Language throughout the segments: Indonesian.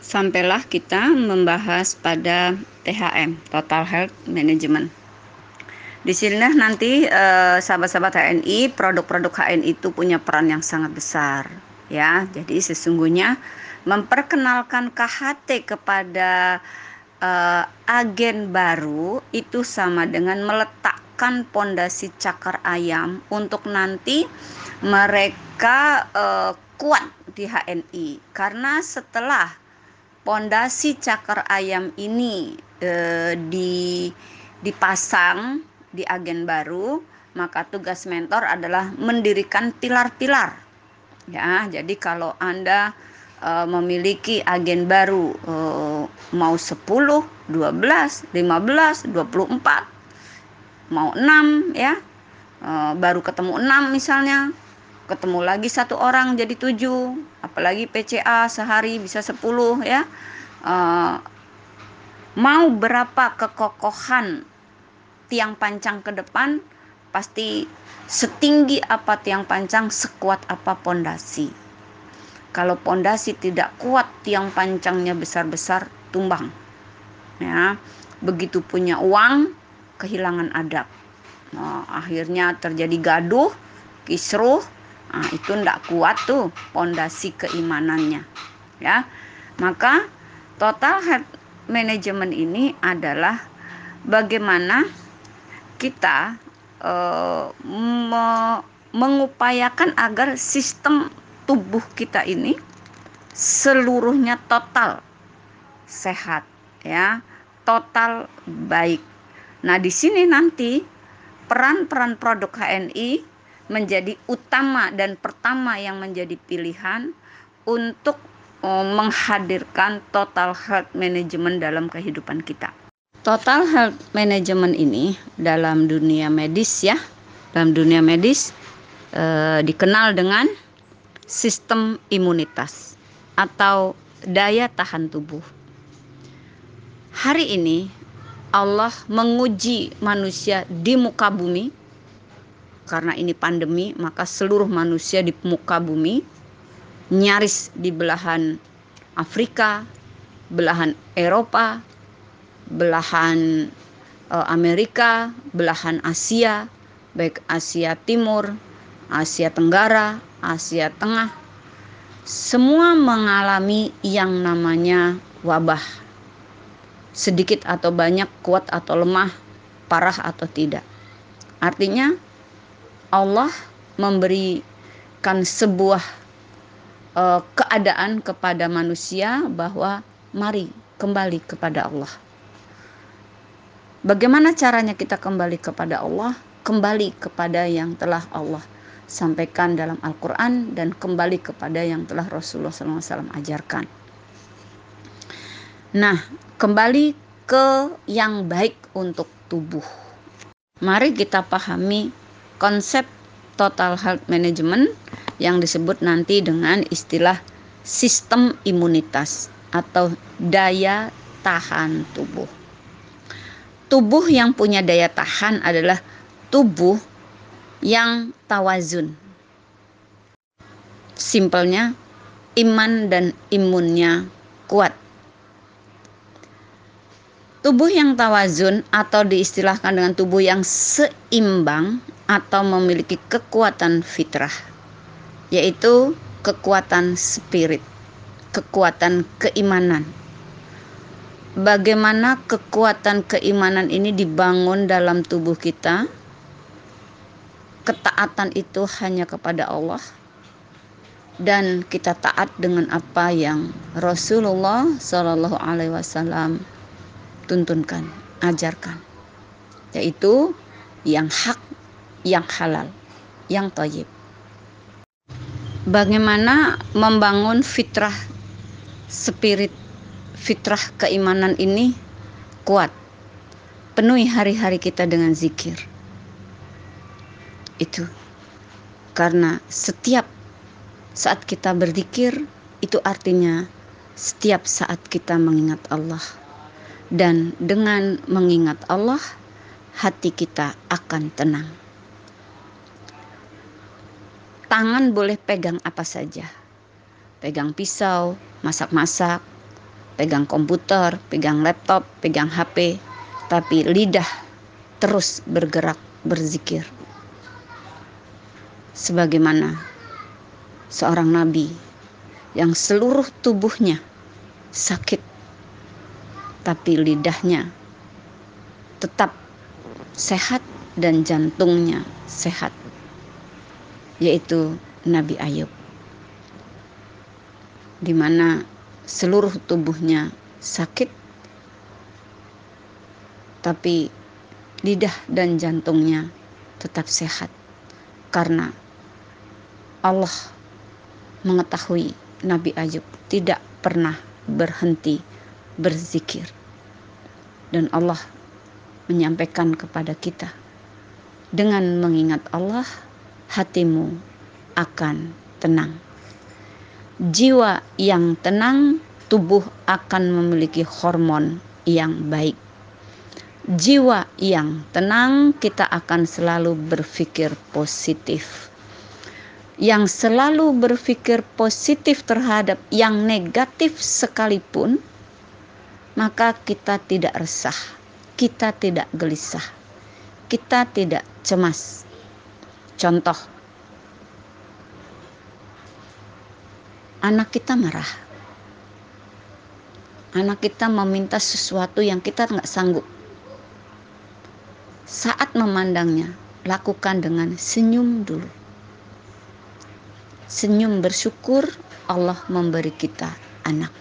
sampailah kita membahas pada THM Total Health Management. Di sini nanti eh, sahabat-sahabat HNI, produk-produk HNI itu punya peran yang sangat besar ya. Jadi sesungguhnya memperkenalkan KHT kepada eh, agen baru itu sama dengan meletakkan pondasi cakar ayam untuk nanti mereka eh, kuat di HNI karena setelah pondasi cakar ayam ini eh, di dipasang di agen baru, maka tugas mentor adalah mendirikan pilar-pilar. Ya, jadi kalau Anda e, memiliki agen baru e, mau 10, 12, 15, 24, mau 6 ya. E, baru ketemu 6 misalnya, ketemu lagi satu orang jadi 7, apalagi PCA sehari bisa 10 ya. E, mau berapa kekokohan tiang pancang ke depan pasti setinggi apa tiang pancang sekuat apa pondasi. Kalau pondasi tidak kuat tiang pancangnya besar-besar tumbang. Ya, begitu punya uang kehilangan adab. Nah, akhirnya terjadi gaduh, kisruh. Nah, itu tidak kuat tuh pondasi keimanannya. Ya. Maka total head management ini adalah bagaimana kita uh, me mengupayakan agar sistem tubuh kita ini seluruhnya total sehat ya total baik nah di sini nanti peran-peran produk HNI menjadi utama dan pertama yang menjadi pilihan untuk uh, menghadirkan total health management dalam kehidupan kita Total health management ini dalam dunia medis ya, dalam dunia medis eh, dikenal dengan sistem imunitas atau daya tahan tubuh. Hari ini Allah menguji manusia di muka bumi karena ini pandemi, maka seluruh manusia di muka bumi nyaris di belahan Afrika, belahan Eropa, belahan uh, Amerika, belahan Asia, baik Asia Timur, Asia Tenggara, Asia Tengah, semua mengalami yang namanya wabah. Sedikit atau banyak, kuat atau lemah, parah atau tidak. Artinya Allah memberikan sebuah uh, keadaan kepada manusia bahwa mari kembali kepada Allah. Bagaimana caranya kita kembali kepada Allah? Kembali kepada yang telah Allah sampaikan dalam Al-Quran dan kembali kepada yang telah Rasulullah SAW ajarkan. Nah, kembali ke yang baik untuk tubuh. Mari kita pahami konsep total health management yang disebut nanti dengan istilah sistem imunitas atau daya tahan tubuh tubuh yang punya daya tahan adalah tubuh yang tawazun. Simpelnya, iman dan imunnya kuat. Tubuh yang tawazun atau diistilahkan dengan tubuh yang seimbang atau memiliki kekuatan fitrah, yaitu kekuatan spirit, kekuatan keimanan, bagaimana kekuatan keimanan ini dibangun dalam tubuh kita. Ketaatan itu hanya kepada Allah dan kita taat dengan apa yang Rasulullah Shallallahu Alaihi Wasallam tuntunkan, ajarkan, yaitu yang hak, yang halal, yang toyib. Bagaimana membangun fitrah spirit fitrah keimanan ini kuat. Penuhi hari-hari kita dengan zikir. Itu karena setiap saat kita berzikir itu artinya setiap saat kita mengingat Allah. Dan dengan mengingat Allah, hati kita akan tenang. Tangan boleh pegang apa saja. Pegang pisau, masak-masak, pegang komputer, pegang laptop, pegang HP, tapi lidah terus bergerak berzikir. Sebagaimana seorang nabi yang seluruh tubuhnya sakit, tapi lidahnya tetap sehat dan jantungnya sehat, yaitu Nabi Ayub, di mana seluruh tubuhnya sakit, tapi lidah dan jantungnya tetap sehat karena Allah mengetahui Nabi Ayub tidak pernah berhenti berzikir. Dan Allah menyampaikan kepada kita dengan mengingat Allah hatimu akan tenang jiwa yang tenang, tubuh akan memiliki hormon yang baik. Jiwa yang tenang, kita akan selalu berpikir positif. Yang selalu berpikir positif terhadap yang negatif sekalipun, maka kita tidak resah, kita tidak gelisah, kita tidak cemas. Contoh, anak kita marah. Anak kita meminta sesuatu yang kita nggak sanggup. Saat memandangnya, lakukan dengan senyum dulu. Senyum bersyukur Allah memberi kita anak.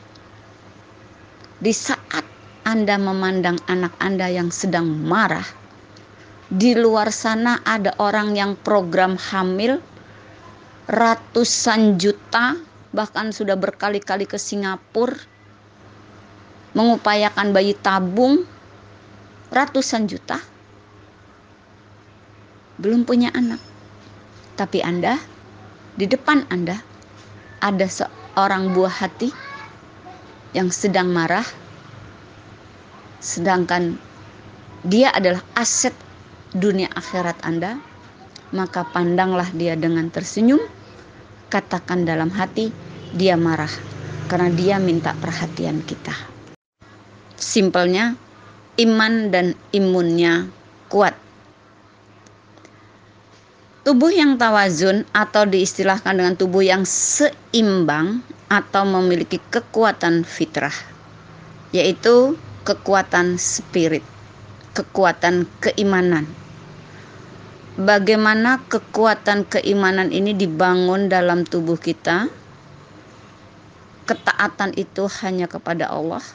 Di saat Anda memandang anak Anda yang sedang marah, di luar sana ada orang yang program hamil ratusan juta bahkan sudah berkali-kali ke Singapura mengupayakan bayi tabung ratusan juta. Belum punya anak. Tapi Anda di depan Anda ada seorang buah hati yang sedang marah sedangkan dia adalah aset dunia akhirat Anda maka pandanglah dia dengan tersenyum katakan dalam hati dia marah karena dia minta perhatian kita. Simpelnya iman dan imunnya kuat. Tubuh yang tawazun atau diistilahkan dengan tubuh yang seimbang atau memiliki kekuatan fitrah yaitu kekuatan spirit, kekuatan keimanan, bagaimana kekuatan keimanan ini dibangun dalam tubuh kita. Ketaatan itu hanya kepada Allah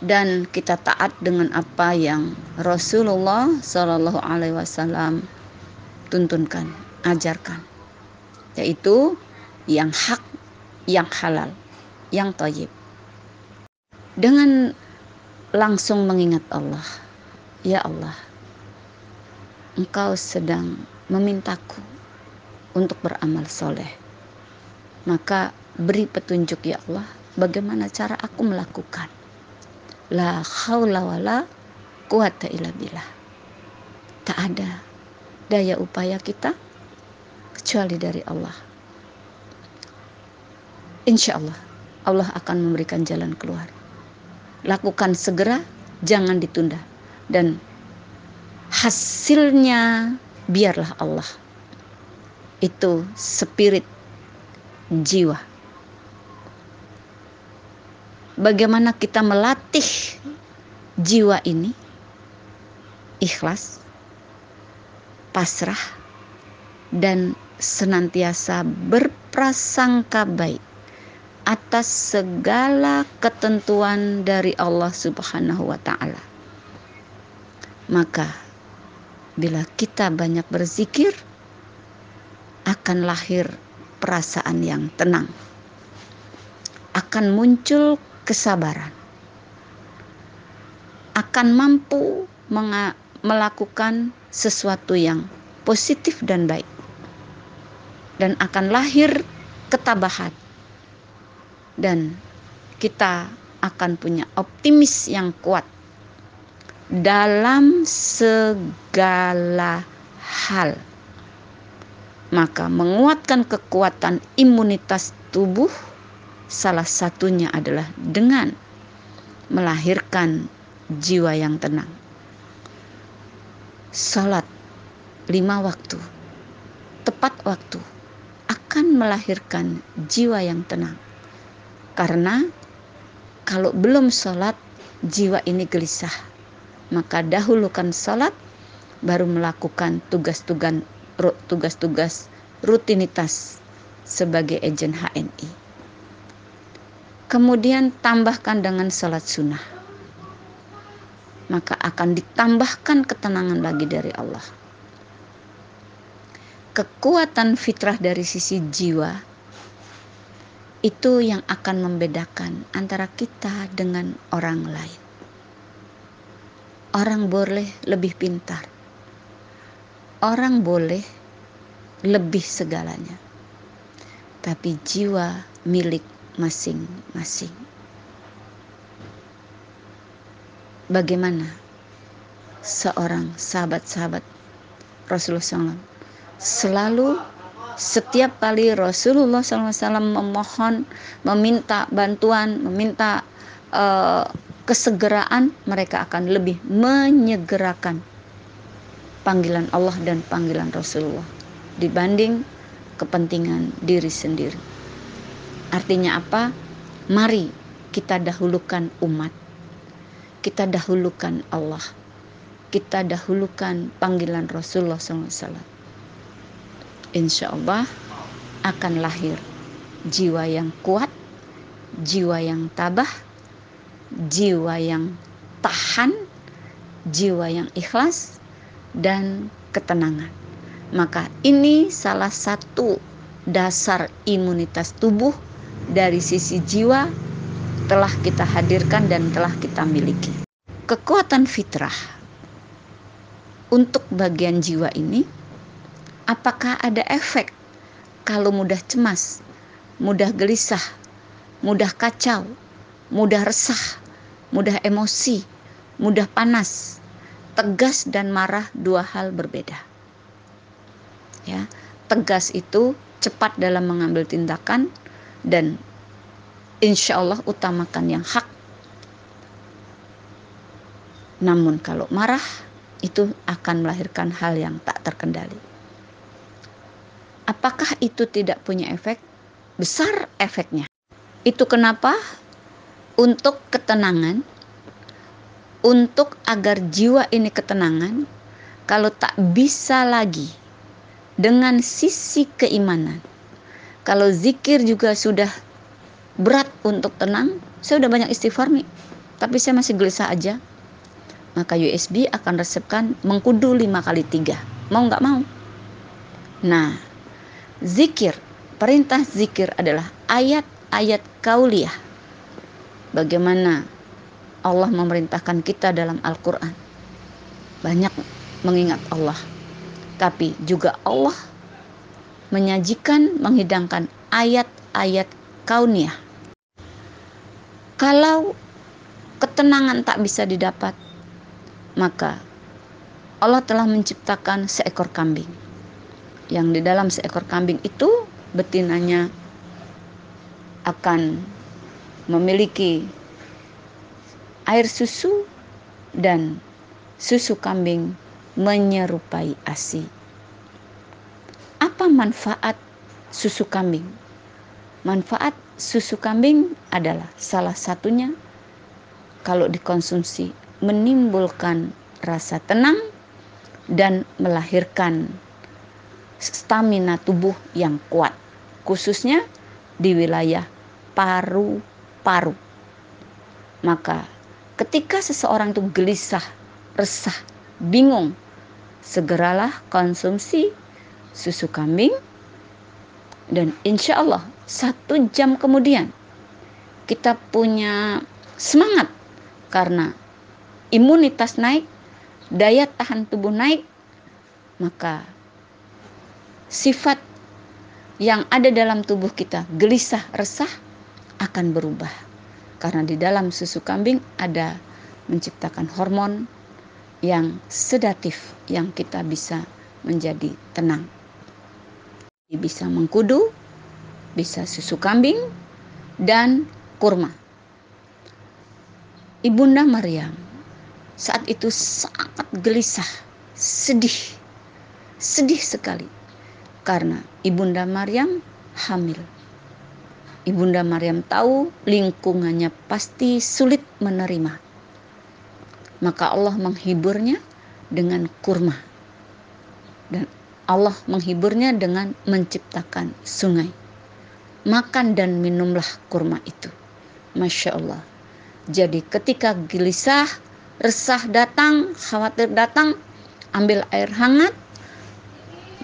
dan kita taat dengan apa yang Rasulullah Shallallahu Alaihi Wasallam tuntunkan, ajarkan, yaitu yang hak, yang halal, yang toyib. Dengan langsung mengingat Allah, ya Allah, engkau sedang memintaku untuk beramal soleh. Maka beri petunjuk ya Allah bagaimana cara aku melakukan. La haula wala quwata illa billah. Tak ada daya upaya kita kecuali dari Allah. Insya Allah Allah akan memberikan jalan keluar. Lakukan segera, jangan ditunda. Dan hasilnya biarlah Allah. Itu spirit jiwa. Bagaimana kita melatih jiwa ini? Ikhlas pasrah dan senantiasa berprasangka baik atas segala ketentuan dari Allah Subhanahu wa taala. Maka bila kita banyak berzikir, akan lahir perasaan yang tenang, akan muncul kesabaran, akan mampu melakukan sesuatu yang positif dan baik, dan akan lahir ketabahan, dan kita akan punya optimis yang kuat dalam segala hal. Maka menguatkan kekuatan imunitas tubuh salah satunya adalah dengan melahirkan jiwa yang tenang. Salat lima waktu, tepat waktu, akan melahirkan jiwa yang tenang. Karena kalau belum sholat, jiwa ini gelisah. Maka dahulukan sholat, baru melakukan tugas-tugas tugas-tugas rutinitas sebagai agen HNI. Kemudian tambahkan dengan sholat sunnah. Maka akan ditambahkan ketenangan lagi dari Allah. Kekuatan fitrah dari sisi jiwa itu yang akan membedakan antara kita dengan orang lain. Orang boleh lebih pintar, orang boleh lebih segalanya, tapi jiwa milik masing-masing. Bagaimana seorang sahabat-sahabat Rasulullah SAW selalu setiap kali Rasulullah SAW memohon, meminta bantuan, meminta uh, kesegeraan, mereka akan lebih menyegerakan panggilan Allah dan panggilan Rasulullah dibanding kepentingan diri sendiri. Artinya apa? Mari kita dahulukan umat. Kita dahulukan Allah. Kita dahulukan panggilan Rasulullah SAW. Insya Allah akan lahir jiwa yang kuat, jiwa yang tabah, jiwa yang tahan, jiwa yang ikhlas, dan ketenangan. Maka ini salah satu dasar imunitas tubuh dari sisi jiwa telah kita hadirkan dan telah kita miliki. Kekuatan fitrah untuk bagian jiwa ini, apakah ada efek kalau mudah cemas, mudah gelisah, mudah kacau, mudah resah, mudah emosi, mudah panas, tegas dan marah dua hal berbeda. Ya, tegas itu cepat dalam mengambil tindakan dan insya Allah utamakan yang hak. Namun kalau marah itu akan melahirkan hal yang tak terkendali. Apakah itu tidak punya efek? Besar efeknya. Itu kenapa untuk ketenangan, untuk agar jiwa ini ketenangan, kalau tak bisa lagi dengan sisi keimanan, kalau zikir juga sudah berat untuk tenang, saya udah banyak istighfar nih, tapi saya masih gelisah aja. Maka USB akan resepkan mengkudu lima kali tiga. Mau nggak mau? Nah, zikir, perintah zikir adalah ayat-ayat kauliah. Bagaimana Allah memerintahkan kita dalam Al-Quran. Banyak mengingat Allah. Tapi juga Allah menyajikan, menghidangkan ayat-ayat kauniyah. Kalau ketenangan tak bisa didapat, maka Allah telah menciptakan seekor kambing. Yang di dalam seekor kambing itu betinanya akan memiliki air susu dan susu kambing menyerupai ASI apa manfaat susu kambing? Manfaat susu kambing adalah salah satunya kalau dikonsumsi menimbulkan rasa tenang dan melahirkan stamina tubuh yang kuat, khususnya di wilayah paru-paru. Maka ketika seseorang itu gelisah, resah, bingung, segeralah konsumsi susu kambing dan insya Allah satu jam kemudian kita punya semangat karena imunitas naik, daya tahan tubuh naik, maka sifat yang ada dalam tubuh kita gelisah, resah akan berubah. Karena di dalam susu kambing ada menciptakan hormon yang sedatif yang kita bisa menjadi tenang bisa mengkudu, bisa susu kambing, dan kurma. Ibunda Maryam saat itu sangat gelisah, sedih, sedih sekali karena Ibunda Maryam hamil. Ibunda Maryam tahu lingkungannya pasti sulit menerima. Maka Allah menghiburnya dengan kurma. Dan Allah menghiburnya dengan menciptakan sungai. Makan dan minumlah kurma itu. Masya Allah. Jadi ketika gelisah, resah datang, khawatir datang, ambil air hangat,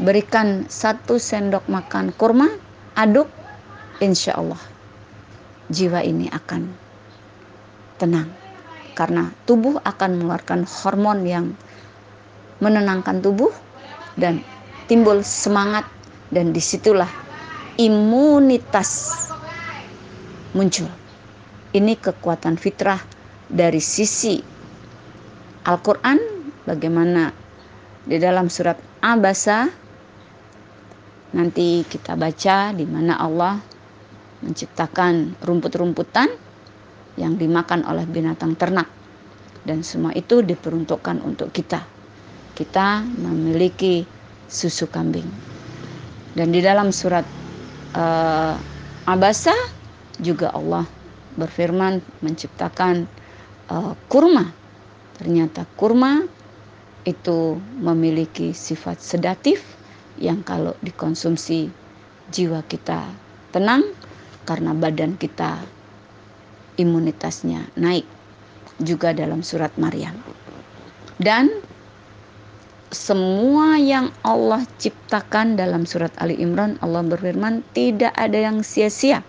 berikan satu sendok makan kurma, aduk, insya Allah jiwa ini akan tenang. Karena tubuh akan mengeluarkan hormon yang menenangkan tubuh dan timbul semangat dan di situlah imunitas muncul. Ini kekuatan fitrah dari sisi Al-Quran bagaimana di dalam surat Abasa nanti kita baca di mana Allah menciptakan rumput-rumputan yang dimakan oleh binatang ternak dan semua itu diperuntukkan untuk kita. Kita memiliki susu kambing. Dan di dalam surat uh, Abasa juga Allah berfirman menciptakan uh, kurma. Ternyata kurma itu memiliki sifat sedatif yang kalau dikonsumsi jiwa kita tenang karena badan kita imunitasnya naik juga dalam surat Maryam. Dan semua yang Allah ciptakan dalam surat Ali Imran Allah berfirman tidak ada yang sia-sia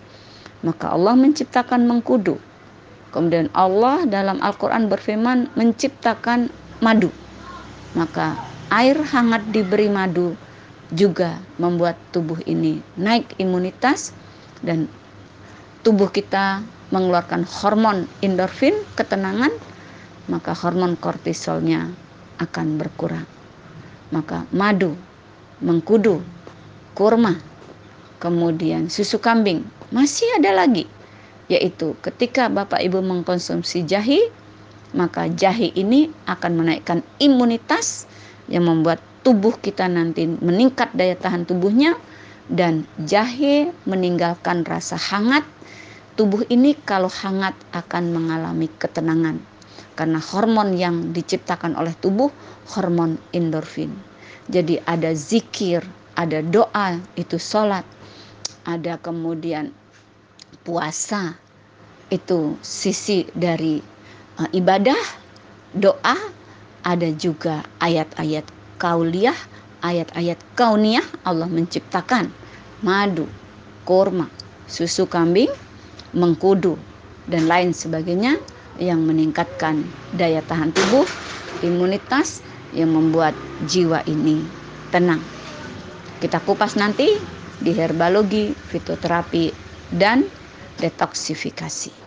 maka Allah menciptakan mengkudu. Kemudian Allah dalam Al-Quran berfirman menciptakan madu. Maka air hangat diberi madu juga membuat tubuh ini naik imunitas dan tubuh kita mengeluarkan hormon endorfin, ketenangan, maka hormon kortisolnya akan berkurang. Maka madu, mengkudu, kurma, kemudian susu kambing masih ada lagi, yaitu ketika Bapak Ibu mengkonsumsi jahe, maka jahe ini akan menaikkan imunitas yang membuat tubuh kita nanti meningkat daya tahan tubuhnya dan jahe meninggalkan rasa hangat. Tubuh ini kalau hangat akan mengalami ketenangan karena hormon yang diciptakan oleh tubuh hormon endorfin. Jadi ada zikir, ada doa, itu sholat, ada kemudian puasa itu sisi dari uh, ibadah doa ada juga ayat-ayat kauliah ayat-ayat kauniyah Allah menciptakan madu kurma susu kambing mengkudu dan lain sebagainya yang meningkatkan daya tahan tubuh imunitas yang membuat jiwa ini tenang kita kupas nanti di herbalogi, fitoterapi, dan detoksifikasi.